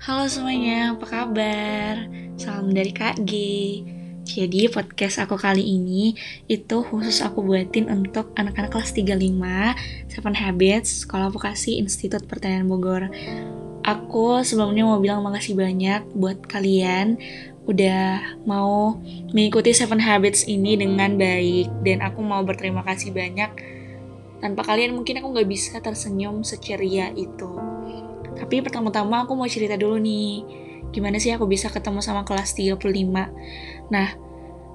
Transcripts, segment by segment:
Halo semuanya, apa kabar? Salam dari Kak G. Jadi podcast aku kali ini itu khusus aku buatin untuk anak-anak kelas 35 Seven Habits Sekolah Vokasi Institut Pertanian Bogor. Aku sebelumnya mau bilang makasih banyak buat kalian udah mau mengikuti Seven Habits ini dengan baik dan aku mau berterima kasih banyak tanpa kalian mungkin aku nggak bisa tersenyum seceria itu tapi pertama-tama aku mau cerita dulu nih, gimana sih aku bisa ketemu sama kelas 35. Nah,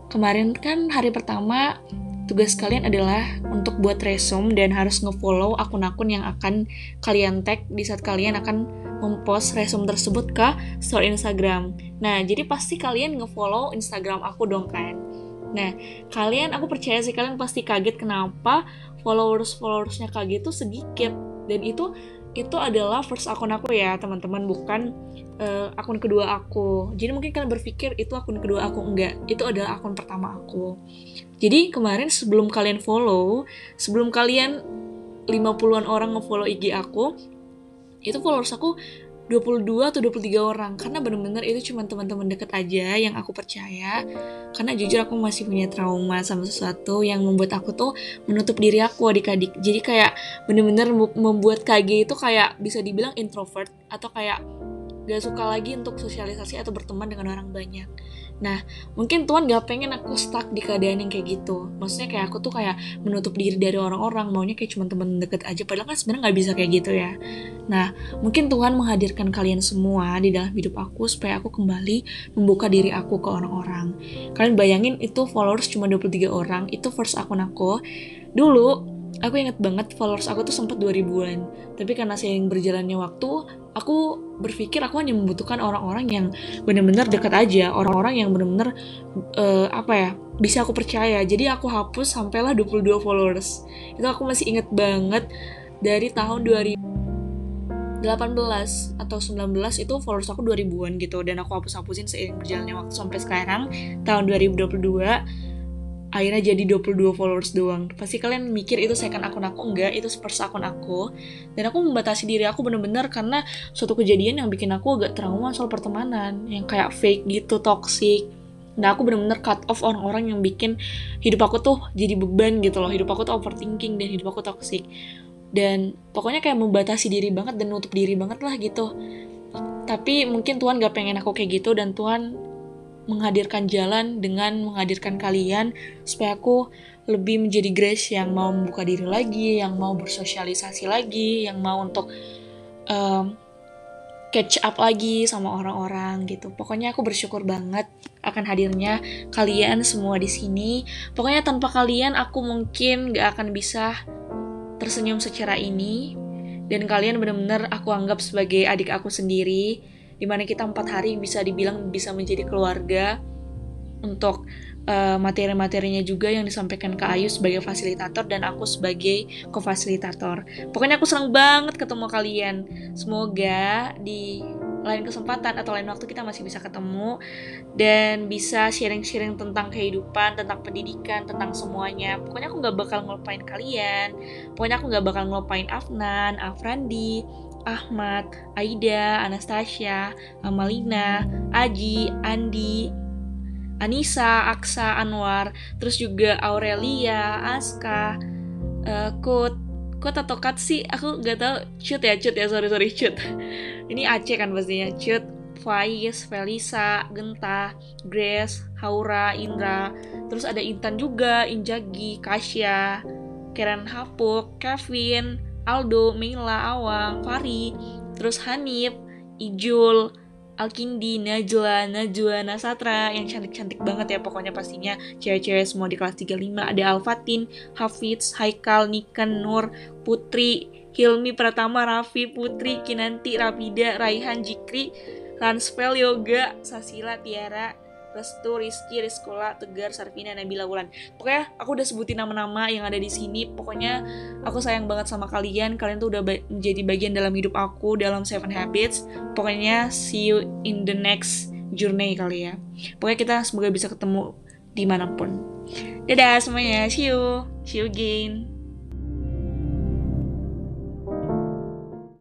kemarin kan hari pertama tugas kalian adalah untuk buat resume dan harus ngefollow akun-akun yang akan kalian tag di saat kalian akan mempost resume tersebut ke story Instagram. Nah, jadi pasti kalian ngefollow Instagram aku dong kan. Nah, kalian aku percaya sih kalian pasti kaget kenapa followers-followersnya kaget itu sedikit dan itu itu adalah first akun aku ya teman-teman bukan uh, akun kedua aku. Jadi mungkin kalian berpikir itu akun kedua aku enggak. Itu adalah akun pertama aku. Jadi kemarin sebelum kalian follow sebelum kalian 50-an orang ngefollow IG aku itu followers aku 22 atau 23 orang. Karena bener-bener itu cuma teman-teman deket aja yang aku percaya. Karena jujur aku masih punya trauma sama sesuatu yang membuat aku tuh menutup diri aku adik-adik. Jadi kayak bener-bener membuat KG itu kayak bisa dibilang introvert atau kayak gak suka lagi untuk sosialisasi atau berteman dengan orang banyak. Nah, mungkin Tuhan gak pengen aku stuck di keadaan yang kayak gitu. Maksudnya kayak aku tuh kayak menutup diri dari orang-orang, maunya kayak cuma temen deket aja. Padahal kan sebenarnya gak bisa kayak gitu ya. Nah, mungkin Tuhan menghadirkan kalian semua di dalam hidup aku supaya aku kembali membuka diri aku ke orang-orang. Kalian bayangin itu followers cuma 23 orang, itu first akun aku. Dulu aku inget banget followers aku tuh sempat 2000-an tapi karena seiring berjalannya waktu aku berpikir aku hanya membutuhkan orang-orang yang benar-benar dekat aja orang-orang yang benar-benar uh, apa ya bisa aku percaya. Jadi aku hapus sampailah 22 followers. Itu aku masih inget banget dari tahun 2018 atau 19 itu followers aku 2000-an gitu. Dan aku hapus-hapusin seiring berjalannya waktu sampai sekarang tahun 2022 akhirnya jadi 22 followers doang. Pasti kalian mikir itu second akun aku enggak itu first akun aku. Dan aku membatasi diri aku bener-bener karena suatu kejadian yang bikin aku agak trauma soal pertemanan yang kayak fake gitu toxic. Nah aku bener-bener cut off orang-orang yang bikin hidup aku tuh jadi beban gitu loh. Hidup aku tuh overthinking dan hidup aku toxic. Dan pokoknya kayak membatasi diri banget dan nutup diri banget lah gitu. Tapi mungkin Tuhan gak pengen aku kayak gitu Dan Tuhan menghadirkan jalan dengan menghadirkan kalian supaya aku lebih menjadi Grace yang mau membuka diri lagi, yang mau bersosialisasi lagi, yang mau untuk um, catch up lagi sama orang-orang gitu. Pokoknya aku bersyukur banget akan hadirnya kalian semua di sini. Pokoknya tanpa kalian aku mungkin gak akan bisa tersenyum secara ini. Dan kalian benar-benar aku anggap sebagai adik aku sendiri di mana kita empat hari bisa dibilang bisa menjadi keluarga untuk uh, materi-materinya juga yang disampaikan ke Ayu sebagai fasilitator dan aku sebagai co-fasilitator. Pokoknya aku senang banget ketemu kalian. Semoga di lain kesempatan atau lain waktu kita masih bisa ketemu dan bisa sharing-sharing tentang kehidupan, tentang pendidikan, tentang semuanya. Pokoknya aku nggak bakal ngelupain kalian. Pokoknya aku nggak bakal ngelupain Afnan, Afrandi, Ahmad, Aida, Anastasia, Amalina, Aji, Andi, Anissa, Aksa, Anwar, terus juga Aurelia, Aska, uh, Kut, Atau Kat sih, aku gak tau, Cut ya, Cut ya, sorry sorry Cut. Ini Aceh kan pastinya, Cut, Faiz, Felisa, Genta, Grace, Haura, Indra, terus ada Intan juga, Injagi, Kasya, Karen Hapuk, Kevin, Aldo, Mila, Awang, Fari, terus Hanif, Ijul, Alkindi, Najla, Najwa, Nasatra yang cantik-cantik banget ya pokoknya pastinya. Cewek-cewek semua di kelas 35 ada Alfatin, Hafiz, Haikal, Niken, Nur, Putri, Hilmi Pratama, Raffi, Putri, Kinanti, Rapida, Raihan, Jikri, Ransfel, Yoga, Sasila, Tiara, Restu, Rizky, Rizkola, Tegar, Sarvina, Nabila Wulan. Pokoknya aku udah sebutin nama-nama yang ada di sini. Pokoknya aku sayang banget sama kalian. Kalian tuh udah ba menjadi bagian dalam hidup aku dalam Seven Habits. Pokoknya see you in the next journey kali ya. Pokoknya kita semoga bisa ketemu di mana pun. Dadah semuanya, see you, see you again.